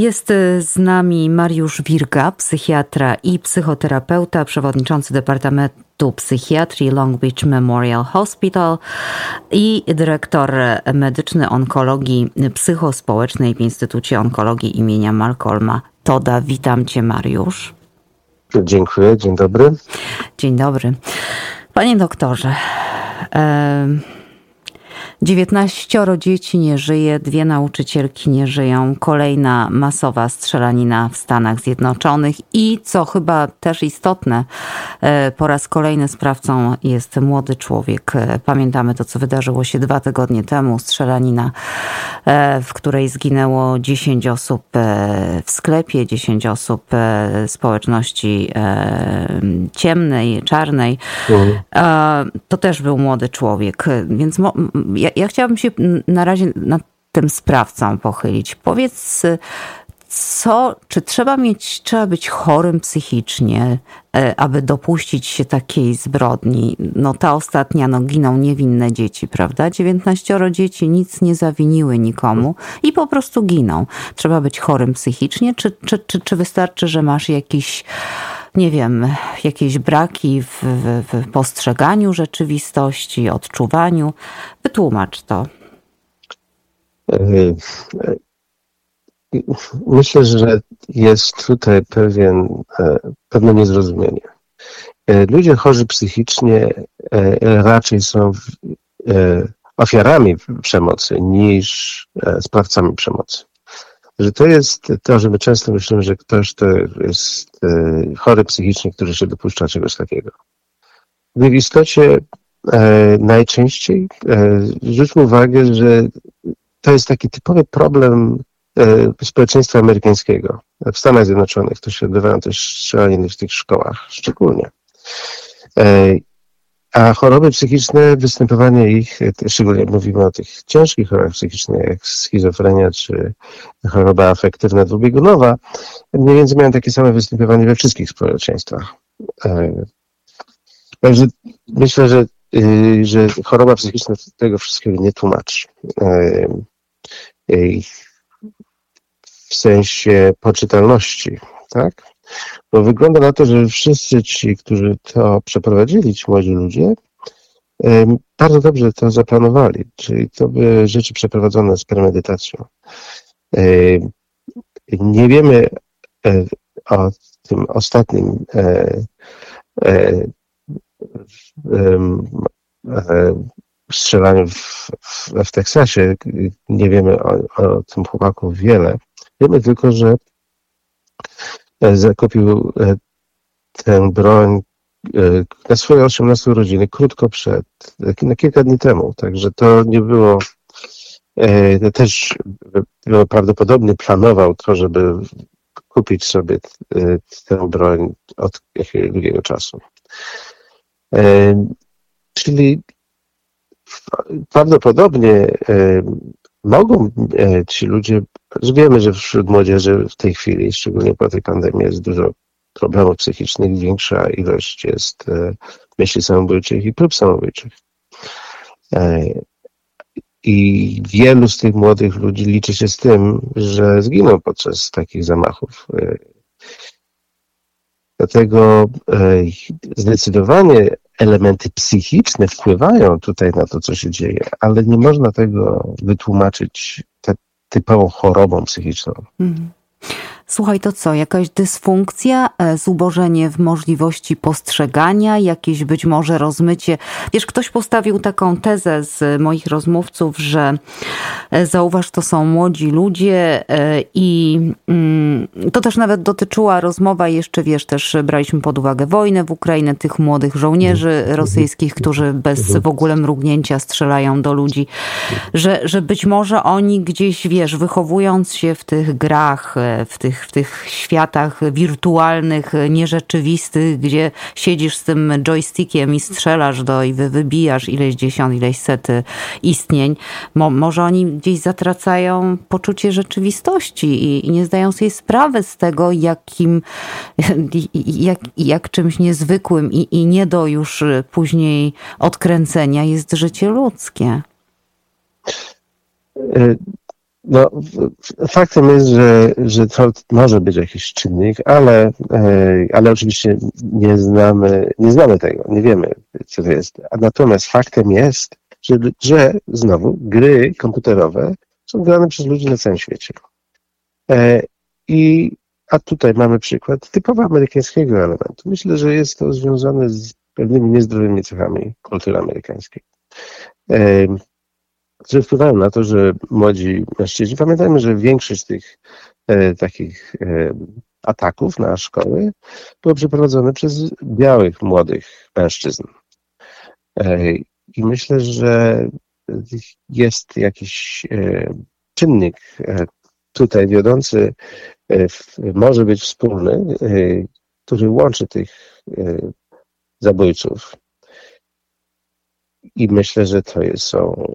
Jest y, z nami Mariusz Wirga, psychiatra i psychoterapeuta, przewodniczący Departamentu Psychiatrii Long Beach Memorial Hospital i dyrektor medyczny onkologii psychospołecznej w Instytucie Onkologii imienia Malcolma Toda. Witam cię, Mariusz. Dziękuję, dzień dobry. Dzień dobry. Panie doktorze, 19 dzieci nie żyje, dwie nauczycielki nie żyją, kolejna masowa strzelanina w Stanach Zjednoczonych. I co chyba też istotne, e, po raz kolejny sprawcą jest młody człowiek. E, pamiętamy to, co wydarzyło się dwa tygodnie temu, strzelanina, w której zginęło 10 osób w sklepie, 10 osób społeczności ciemnej, czarnej. Mhm. To też był młody człowiek, więc ja, ja chciałabym się na razie nad tym sprawcą pochylić. Powiedz, co, czy trzeba mieć, trzeba być chorym psychicznie, e, aby dopuścić się takiej zbrodni? No ta ostatnia, no giną niewinne dzieci, prawda? 19 dzieci nic nie zawiniły nikomu i po prostu giną. Trzeba być chorym psychicznie, czy, czy, czy, czy wystarczy, że masz jakiś nie wiem, jakieś braki w, w, w postrzeganiu rzeczywistości, odczuwaniu. Wytłumacz to. E, e, myślę, że jest tutaj pewien, e, pewne niezrozumienie. Ludzie chorzy psychicznie raczej są ofiarami przemocy niż sprawcami przemocy że to jest to, że my często myślimy, że ktoś to jest e, chory psychicznie, który się dopuszcza czegoś takiego. W istocie e, najczęściej e, zwróćmy uwagę, że to jest taki typowy problem społeczeństwa amerykańskiego. W Stanach Zjednoczonych to się odbywają też strzelaniny w tych szkołach szczególnie. A choroby psychiczne, występowanie ich, szczególnie jak mówimy o tych ciężkich chorobach psychicznych, jak schizofrenia czy choroba afektywna dwubiegunowa, mniej więcej mają takie same występowanie we wszystkich społeczeństwach. E, także myślę, że, y, że choroba psychiczna tego wszystkiego nie tłumaczy. W sensie poczytalności, tak? Bo wygląda na to, że wszyscy ci, którzy to przeprowadzili, ci młodzi ludzie, bardzo dobrze to zaplanowali, czyli to były rzeczy przeprowadzone z premedytacją. Nie wiemy e, o tym ostatnim e, e, strzelaniu w, w, w Teksasie. Nie wiemy o, o tym chłopaku wiele. Wiemy tylko, że E, zakupił e, tę broń e, na swoje 18 urodziny, krótko przed, na kilka dni temu. Także to nie było, też prawdopodobnie planował to, żeby kupić sobie tę broń od jakiegoś czasu. Czyli prawdopodobnie mogą ci ludzie Wiemy, że wśród młodzieży w tej chwili, szczególnie po tej pandemii, jest dużo problemów psychicznych, większa ilość jest e, myśli samobójczych i prób samobójczych. E, I wielu z tych młodych ludzi liczy się z tym, że zginą podczas takich zamachów. E, dlatego zdecydowanie elementy psychiczne wpływają tutaj na to, co się dzieje, ale nie można tego wytłumaczyć typową chorobą psychiczną. Mhm. Słuchaj, to co? Jakaś dysfunkcja, e, zubożenie w możliwości postrzegania, jakieś być może rozmycie. Wiesz, ktoś postawił taką tezę z moich rozmówców, że e, zauważ, to są młodzi ludzie e, i mm, to też nawet dotyczyła rozmowa jeszcze, wiesz, też braliśmy pod uwagę wojnę w Ukrainę, tych młodych żołnierzy mhm. rosyjskich, którzy bez mhm. w ogóle mrugnięcia strzelają do ludzi, że, że być może oni gdzieś, wiesz, wychowując się w tych grach, w tych w tych światach wirtualnych, nierzeczywistych, gdzie siedzisz z tym joystickiem i strzelasz do i wybijasz ileś dziesiąt, ileś set y, istnień. Mo, może oni gdzieś zatracają poczucie rzeczywistości i, i nie zdają sobie sprawy z tego, jakim, jak, jak czymś niezwykłym i, i nie do już później odkręcenia jest życie ludzkie. No, faktem jest, że, że to może być jakiś czynnik, ale, ale oczywiście nie znamy, nie znamy tego, nie wiemy, co to jest. Natomiast faktem jest, że, że znowu gry komputerowe są grane przez ludzi na całym świecie. I a tutaj mamy przykład typowo amerykańskiego elementu. Myślę, że jest to związane z pewnymi niezdrowymi cechami kultury amerykańskiej. Które wpływają na to, że młodzi mężczyźni, pamiętajmy, że większość tych e, takich e, ataków na szkoły było przeprowadzone przez białych młodych mężczyzn. E, I myślę, że jest jakiś e, czynnik e, tutaj wiodący E, może być wspólny, który łączy tych zabójców. I myślę, że to są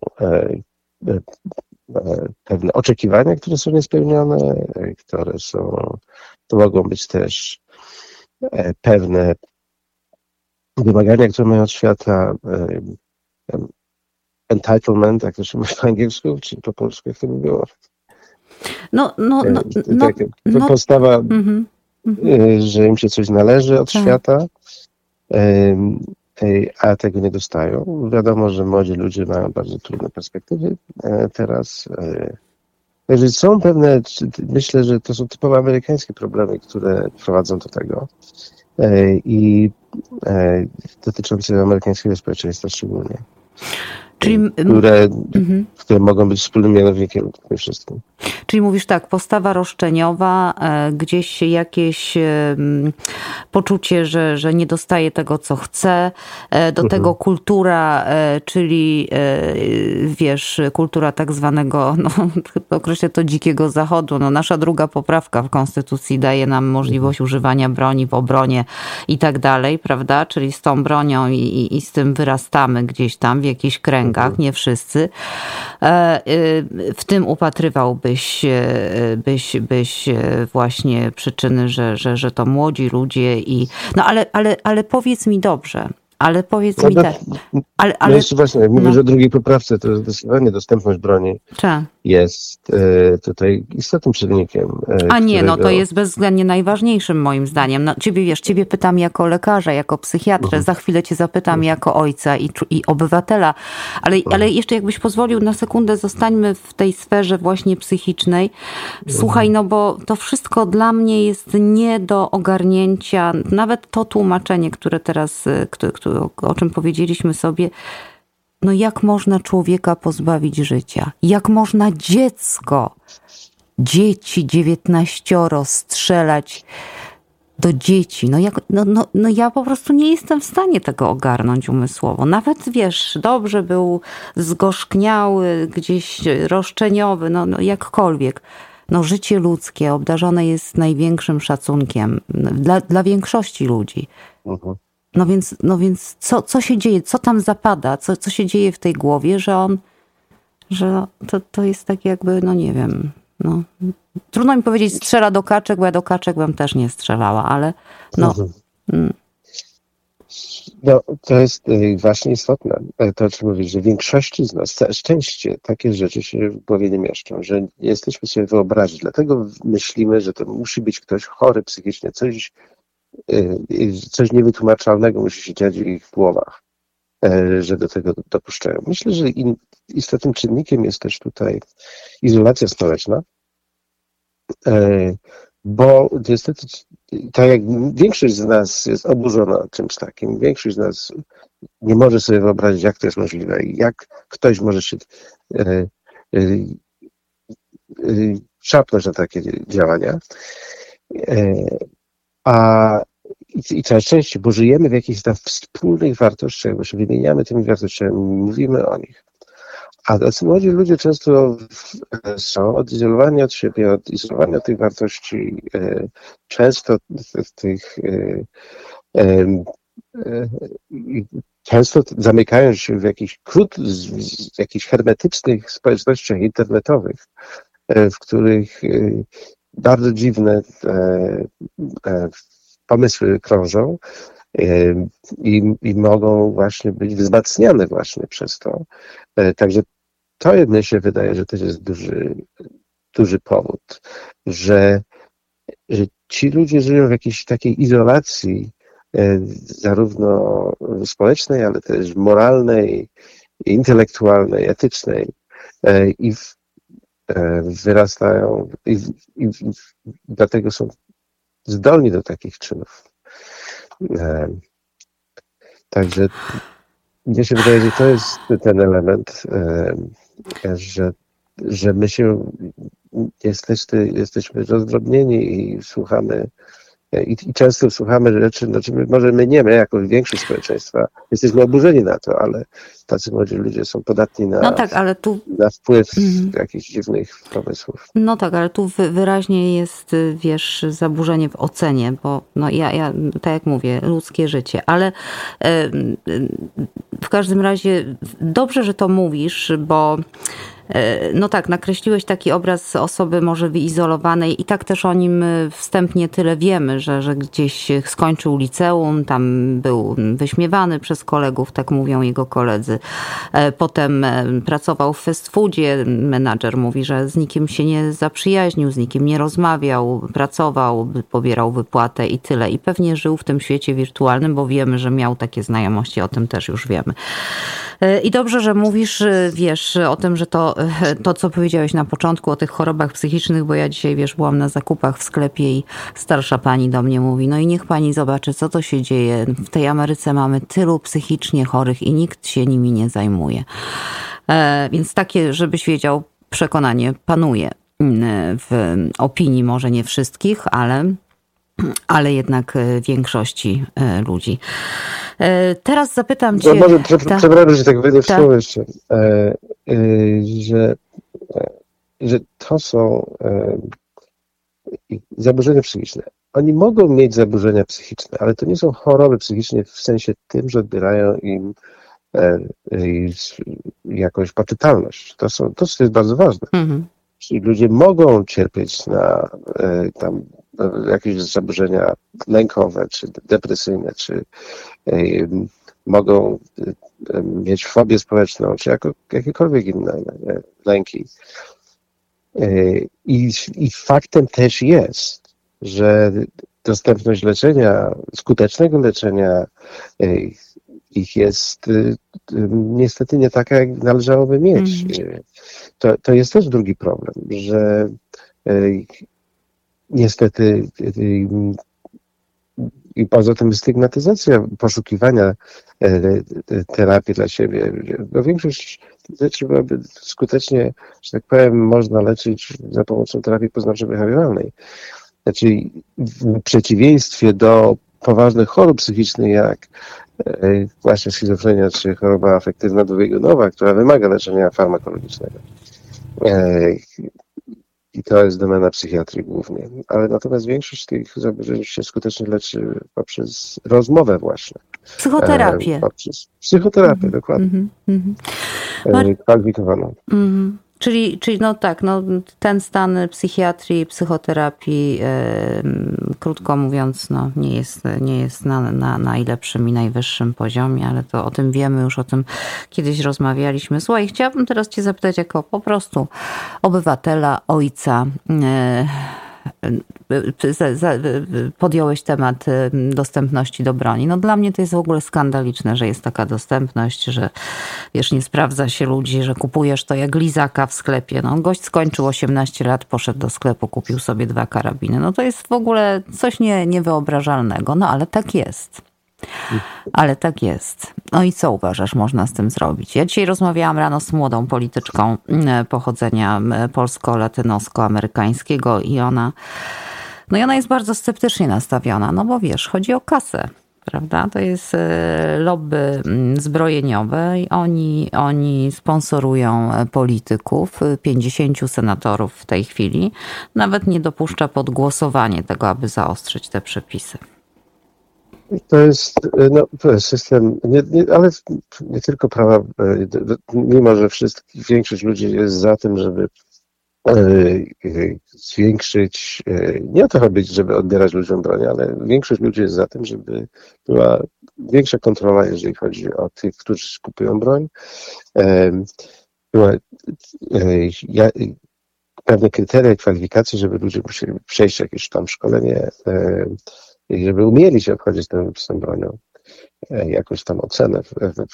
pewne oczekiwania, które są niespełnione, które są, to mogą być też pewne wymagania, które mają od świata, entitlement, jak to się mówi po angielsku, czy po polsku, jak to by było. No, no, no, no, tak, no postawa, mm -hmm. że im się coś należy od tak. świata, a tego nie dostają. Wiadomo, że młodzi ludzie mają bardzo trudne perspektywy e, teraz. E, także są pewne, myślę, że to są typowo amerykańskie problemy, które prowadzą do tego i dotyczące amerykańskiego społeczeństwa szczególnie. Czyli, które, mhm. które mogą być wspólnym mianownikiem w tym wszystkim. Czyli mówisz tak, postawa roszczeniowa, e, gdzieś jakieś e, poczucie, że, że nie dostaje tego, co chce, e, do mhm. tego kultura, czyli wiesz, kultura tak zwanego, no, określę to dzikiego zachodu. No, nasza druga poprawka w Konstytucji daje nam możliwość mhm. używania broni w obronie i tak dalej, prawda? Czyli z tą bronią i, i, i z tym wyrastamy gdzieś tam w jakichś kręgach, mhm. nie wszyscy. W tym upatrywałbyś byś, byś właśnie przyczyny, że, że, że to młodzi ludzie i... No ale, ale, ale powiedz mi dobrze, ale powiedz no, mi tak. Ale, ale, no jeszcze właśnie, jak no. mówisz o drugiej poprawce, to zdecydowanie dostępność broni Cze? Jest e, tutaj istotnym czynnikiem. E, A nie, którego... no to jest bezwzględnie najważniejszym moim zdaniem. No, ciebie wiesz, ciebie pytam jako lekarza, jako psychiatrę, mhm. za chwilę cię zapytam mhm. jako ojca i, i obywatela, ale, mhm. ale jeszcze jakbyś pozwolił na sekundę, zostańmy w tej sferze właśnie psychicznej. Słuchaj, no bo to wszystko dla mnie jest nie do ogarnięcia, nawet to tłumaczenie, które teraz, e, które, o czym powiedzieliśmy sobie, no jak można człowieka pozbawić życia? Jak można dziecko, dzieci dziewiętnaścioro strzelać do dzieci? No, jak, no, no, no ja po prostu nie jestem w stanie tego ogarnąć umysłowo. Nawet wiesz, dobrze był zgorzkniały, gdzieś roszczeniowy, no, no jakkolwiek. No życie ludzkie obdarzone jest największym szacunkiem dla, dla większości ludzi. Mhm. No więc, no więc co, co się dzieje, co tam zapada, co, co się dzieje w tej głowie, że on, że to, to jest tak jakby, no nie wiem, no. Trudno mi powiedzieć, strzela do kaczek, bo ja do kaczek bym też nie strzelała, ale no. Mhm. Mm. No, to jest y, właśnie istotne, e, to o czym mówisz, że większości z nas szczęście takie rzeczy się w głowie nie mieszczą, że nie jesteśmy sobie wyobrazić, dlatego myślimy, że to musi być ktoś chory psychicznie, coś coś niewytłumaczalnego musi się dziać w ich głowach, e, że do tego dopuszczają. Myślę, że istotnym czynnikiem jest też tutaj izolacja społeczna, e, bo niestety, tak jak większość z nas jest oburzona czymś takim, większość z nas nie może sobie wyobrazić, jak to jest możliwe i jak ktoś może się e, szapnąć na takie działania. A i, i coraz częściej, bo żyjemy w jakichś tam wspólnych wartościach, bo się wymieniamy tymi wartościami, mówimy o nich. A tacy młodzi ludzie często są odizolowani od siebie, odizolowani od tych wartości, e, często tych e, e, często zamykają się w jakichś krót, jakichś hermetycznych społecznościach internetowych, w których bardzo dziwne pomysły krążą i, i mogą właśnie być wzmacniane właśnie przez to. E, także to jedno się wydaje, że też jest duży, duży powód, że, że ci ludzie żyją w jakiejś takiej izolacji, e, zarówno społecznej, ale też moralnej, intelektualnej, etycznej e, i w, e, wyrastają i, i, i dlatego są zdolni do takich czynów. Także mnie się wydaje, że to jest ten element, że, że my się jesteśmy, jesteśmy rozdrobnieni i słuchamy i, I, często słuchamy rzeczy, znaczy może my nie, my jako większość społeczeństwa jesteśmy oburzeni na to, ale tacy młodzi ludzie są podatni na, no tak, ale tu... na wpływ mm. jakichś dziwnych pomysłów. No tak, ale tu wyraźnie jest, wiesz, zaburzenie w ocenie, bo no ja, ja tak jak mówię, ludzkie życie, ale w każdym razie dobrze, że to mówisz, bo no tak, nakreśliłeś taki obraz osoby może wyizolowanej i tak też o nim e, wstępnie tyle wiemy, że, że gdzieś skończył liceum, tam był wyśmiewany przez kolegów, tak mówią jego koledzy. E, potem pracował w fast foodzie, menadżer mówi, że z nikim się nie zaprzyjaźnił, z nikim nie rozmawiał, pracował, pobierał wypłatę i tyle. I pewnie żył w tym świecie wirtualnym, bo wiemy, że miał takie znajomości, o tym też już wiemy. I dobrze, że mówisz, wiesz, o tym, że to to, co powiedziałeś na początku o tych chorobach psychicznych, bo ja dzisiaj, wiesz, byłam na zakupach w sklepie i starsza pani do mnie mówi, no i niech pani zobaczy, co to się dzieje. W tej Ameryce mamy tylu psychicznie chorych i nikt się nimi nie zajmuje. E, więc takie, żebyś wiedział, przekonanie panuje w opinii może nie wszystkich, ale ale jednak e, większości e, ludzi. E, teraz zapytam Cię... No może, prze, ta, przepraszam, że tak wejdę w słowo jeszcze, że, że to są zaburzenia psychiczne. Oni mogą mieć zaburzenia psychiczne, ale to nie są choroby psychiczne w sensie tym, że odbierają im jakąś poczytalność. To, są, to jest bardzo ważne. Mhm. Czyli ludzie mogą cierpieć na tam jakieś zaburzenia lękowe, czy depresyjne, czy mogą mieć fobię społeczną, czy jako, jakiekolwiek inne lęki. I, I faktem też jest, że dostępność leczenia, skutecznego leczenia ich jest niestety nie taka, jak należałoby mieć. Mm. To, to jest też drugi problem, że niestety i poza tym stygmatyzacja poszukiwania e, e, terapii dla siebie. No większość rzeczy byłaby skutecznie, że tak powiem, można leczyć za pomocą terapii poznawczo-behawioralnej. Znaczy w przeciwieństwie do poważnych chorób psychicznych, jak e, właśnie schizofrenia czy choroba afektywna dwubiegunowa, która wymaga leczenia farmakologicznego to jest domena psychiatrii głównie. Ale natomiast większość tych zaburzeń się skutecznie leczy poprzez rozmowę właśnie. Psychoterapię. E, poprzez psychoterapię, mm -hmm, dokładnie. Mm -hmm. Kwalifikowaną. Mm -hmm. Czyli, czyli no tak, no ten stan psychiatrii, psychoterapii, yy, krótko mówiąc, no nie jest, nie jest na, na najlepszym i najwyższym poziomie, ale to o tym wiemy, już o tym kiedyś rozmawialiśmy. Słuchaj, chciałabym teraz Cię zapytać jako po prostu obywatela, ojca. Yy, podjąłeś temat dostępności do broni. No dla mnie to jest w ogóle skandaliczne, że jest taka dostępność, że wiesz, nie sprawdza się ludzi, że kupujesz to jak lizaka w sklepie. No gość skończył 18 lat, poszedł do sklepu, kupił sobie dwa karabiny. No to jest w ogóle coś nie, niewyobrażalnego, no ale tak jest. Ale tak jest. No i co uważasz, można z tym zrobić? Ja dzisiaj rozmawiałam rano z młodą polityczką mm, pochodzenia mm, polsko-latynosko-amerykańskiego i ona, no i ona jest bardzo sceptycznie nastawiona, no bo wiesz, chodzi o kasę prawda? To jest e, lobby mm, zbrojeniowe i oni, oni sponsorują polityków. 50 senatorów w tej chwili nawet nie dopuszcza pod głosowanie tego, aby zaostrzyć te przepisy. To jest, no, to jest system, nie, nie, ale nie tylko prawa, e, mimo że większość ludzi jest za tym, żeby zwiększyć, nie o to chodzi, żeby odbierać ludziom broń, ale większość ludzi jest za tym, żeby była większa kontrola, jeżeli chodzi o tych, którzy kupują broń. ja, pewne kryteria kwalifikacji, żeby ludzie musieli przejść jakieś tam szkolenie i żeby umieli się obchodzić tym, z tą bronią. Jakąś tam ocenę.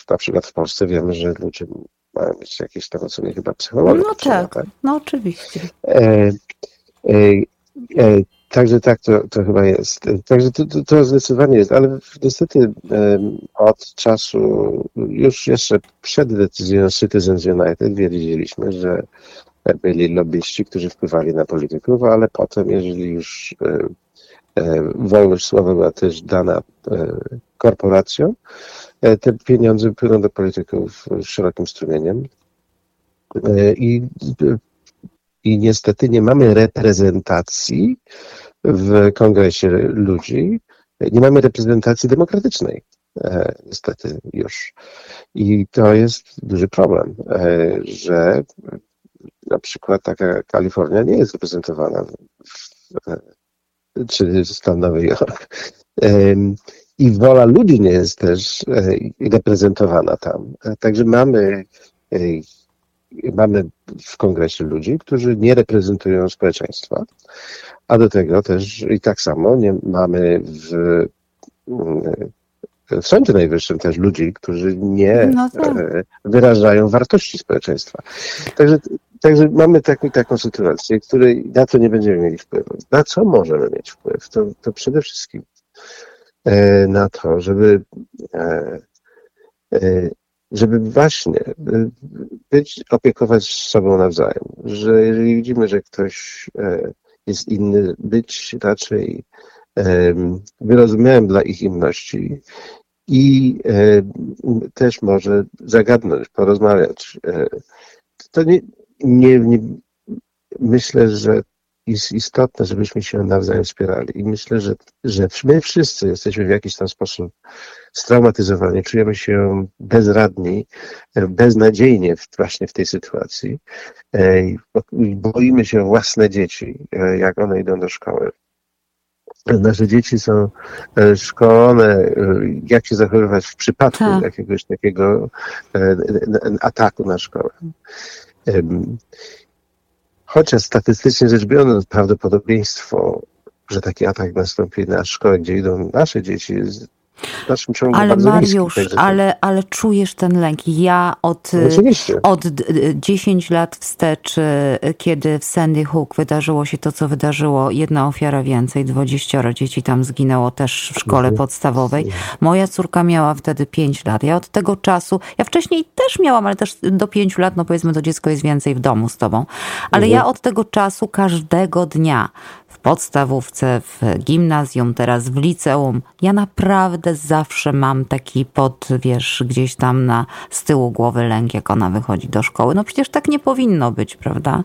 Na przykład w Polsce wiemy, że ludzie mają mieć jakieś tam oceny chyba psychologiczne. No tak, tak, no oczywiście. E, e, e, Także tak to, to chyba jest. Także to, to, to zdecydowanie jest, ale niestety od czasu, już jeszcze przed decyzją Citizens United wiedzieliśmy, że byli lobbyści, którzy wpływali na polityków, ale potem, jeżeli już e, e, wolność słowa była też dana e, korporacjom, te pieniądze płyną do polityków szerokim strumieniem. I i niestety nie mamy reprezentacji w kongresie ludzi, nie mamy reprezentacji demokratycznej. E, niestety już. I to jest duży problem, e, że na przykład taka Kalifornia nie jest reprezentowana, w, e, czy stan Nowy Jork. I wola ludzi nie jest też reprezentowana tam. Także mamy mamy w kongresie ludzi, którzy nie reprezentują społeczeństwa, a do tego też i tak samo nie mamy w, w Sądzie Najwyższym też ludzi, którzy nie no tak. E, wyrażają wartości społeczeństwa. Także, także mamy taką, taką sytuację, której na to nie będziemy mieli wpływu. Na co możemy mieć wpływ? To, to przede wszystkim e, na to, żeby e, żeby właśnie być, opiekować sobą nawzajem. Że jeżeli widzimy, że ktoś e, jest inny, być raczej wyrozumiałym dla ich inności i e, też może zagadnąć, porozmawiać. E, to nie, nie, nie myślę, że jest istotne, żebyśmy się nawzajem wspierali. I myślę, że, że my wszyscy jesteśmy w jakiś tam sposób straumatyzowani, czujemy się bezradni, beznadziejnie właśnie w tej sytuacji. Boimy się własne dzieci, e, jak one idą do szkoły. Nasze dzieci są e, szkolone, e, jak się zachowywać w przypadku tak. jakiegoś takiego ataku na szkołę. Chociaż statystycznie rzecz biorąc, prawdopodobieństwo, że taki atak nastąpi na szkołę, gdzie idą nasze dzieci, jest ale Mariusz, ale, ale czujesz ten lęk. Ja od, no od 10 lat wstecz, y, kiedy w Sandy Hook wydarzyło się to, co wydarzyło, jedna ofiara więcej, 20 dzieci tam zginęło też w szkole mhm. podstawowej. Moja córka miała wtedy 5 lat. Ja od tego czasu, ja wcześniej też miałam, ale też do 5 lat, no powiedzmy, to dziecko jest więcej w domu z tobą. Ale mhm. ja od tego czasu każdego dnia podstawówce, w gimnazjum, teraz w liceum. Ja naprawdę zawsze mam taki pod, wiesz, gdzieś tam na z tyłu głowy lęk, jak ona wychodzi do szkoły. No przecież tak nie powinno być, prawda?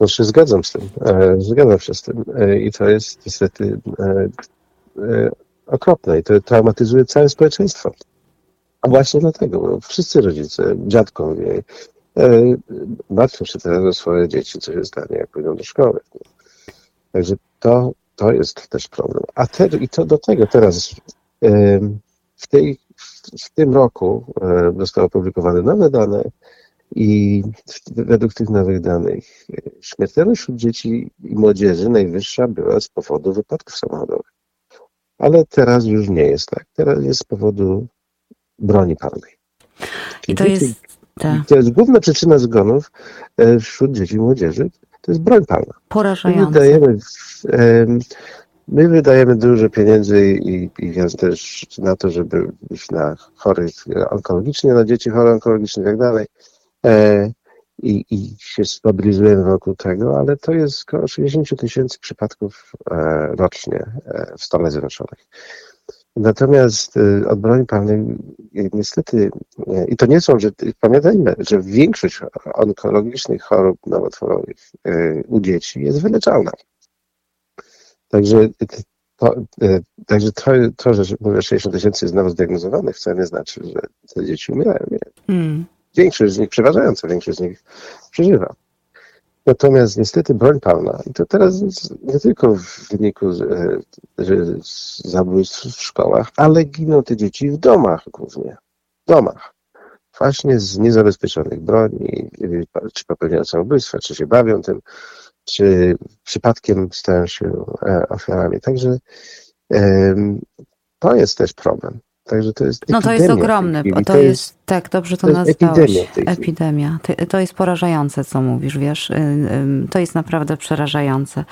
No się zgadzam z tym. E, zgadzam się z tym. E, I to jest niestety e, okropne i to traumatyzuje całe społeczeństwo. A właśnie dlatego, bo wszyscy rodzice, dziadkowie, martwią się teraz o swoje dzieci, co się stanie, jak pójdą do szkoły. Także to, to jest też problem. A te, i to do tego teraz w, tej, w tym roku zostały opublikowane nowe dane i według tych nowych danych śmiertelność wśród dzieci i młodzieży najwyższa była z powodu wypadków samochodowych. Ale teraz już nie jest tak. Teraz jest z powodu broni palnej. I to jest... To jest główna przyczyna zgonów wśród dzieci i młodzieży to jest broń palna. Porażające. My wydajemy, my wydajemy dużo pieniędzy i, i więc też na to, żeby iść na chorych onkologicznie, na dzieci chore onkologicznie i tak dalej. E, I, I się stabilizujemy wokół tego, ale to jest około 60 tysięcy przypadków e, rocznie e, w Stanach Zjednoczonych. Natomiast y, od broni palnej y, niestety, y, i to nie są, że pamiętajmy, że większość onkologicznych chorób nowotworowych u dzieci jest wyleczalna. Także to, także to, to że mówię 60 tysięcy jest nowo zdiagnozowanych, wcale nie znaczy, że te dzieci umierają. Nie. Mm. Większość z nich, przeważająca większość z nich przeżywa. Natomiast niestety broń palna, i to teraz nie tylko w wyniku e, zabójstw w szkołach, ale giną te dzieci w domach głównie. W domach. właśnie z niezabezpieczonych broni, czy popełniają samobójstwa, czy się bawią tym, czy przypadkiem stają się e, ofiarami. Także to jest też problem. Także to jest No to jest ogromny, to, to jest, tak, dobrze to, to nazwałeś. Epidemia, epidemia. To jest porażające, co mówisz, wiesz. Y, to jest naprawdę przerażające.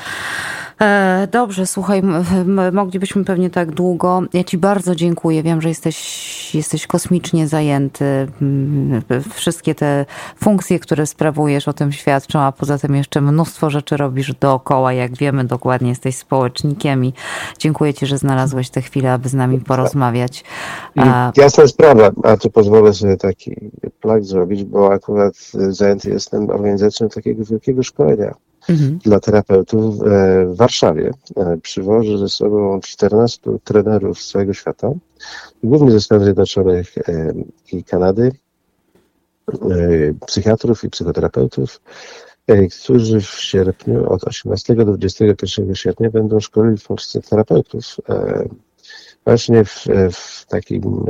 E, dobrze, słuchaj, moglibyśmy pewnie tak długo. Ja Ci bardzo dziękuję. Wiem, że jesteś, jesteś kosmicznie zajęty. Wszystkie te funkcje, które sprawujesz, o tym świadczą, a poza tym jeszcze mnóstwo rzeczy robisz dookoła. Jak wiemy, dokładnie jesteś społecznikiem i dziękuję Ci, że znalazłeś tę chwilę, aby z nami porozmawiać. Jasna sprawa, a tu pozwolę sobie taki plak zrobić, bo akurat zajęty jestem organizacją takiego wielkiego szkolenia mhm. dla terapeutów e, w Warszawie. E, przywożę ze sobą 14 trenerów z całego świata, głównie ze Stanów Zjednoczonych e, i Kanady, psychiatrów i psychoterapeutów, którzy w sierpniu od 18 do 21 sierpnia będą szkolili w Polsce terapeutów właśnie w, w takim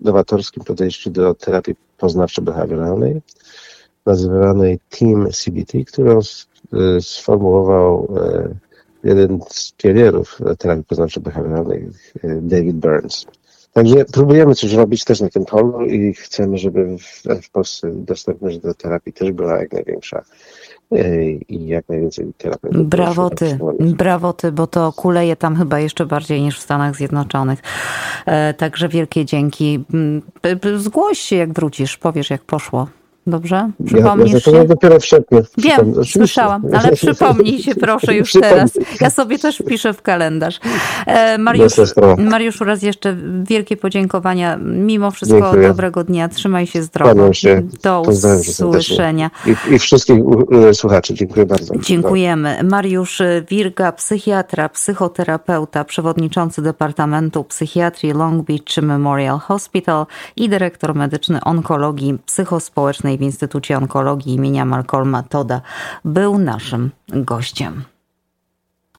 nowatorskim podejściu do terapii poznawczo-behawioralnej, nazywanej Team CBT, którą Y, sformułował y, jeden z pionierów terapii poznawczo-behawioralnej, y, David Burns. Także próbujemy coś robić też na tym polu i chcemy, żeby w, Polsce dostępność do terapii też była jak największa i jak najwięcej terapeutów. Brawo ty, brawo ty, bo to kuleje tam chyba jeszcze bardziej niż w Stanach Zjednoczonych. E, także wielkie dzięki. Mm, zgłoś się jak wrócisz, powiesz jak poszło. Dobrze? Przypomnisz ja, ja się? dopiero w sierpniu. Wiem, słyszałam, ale przypomnij się proszę już teraz. Ja sobie też wpiszę w kalendarz. E, Mariusz, Mariuszu, raz jeszcze wielkie podziękowania. Mimo wszystko Dziękuję. dobrego dnia. Trzymaj się zdrowo. Się. Do usłyszenia. I, I wszystkich słuchaczy. Dziękuję bardzo. Dziękujemy. Mariusz Wirga, psychiatra, psychoterapeuta, przewodniczący Departamentu Psychiatrii Long Beach Memorial Hospital i dyrektor medyczny onkologii psychospołecznej w Instytucie Onkologii imienia Malcolma Toda był naszym gościem.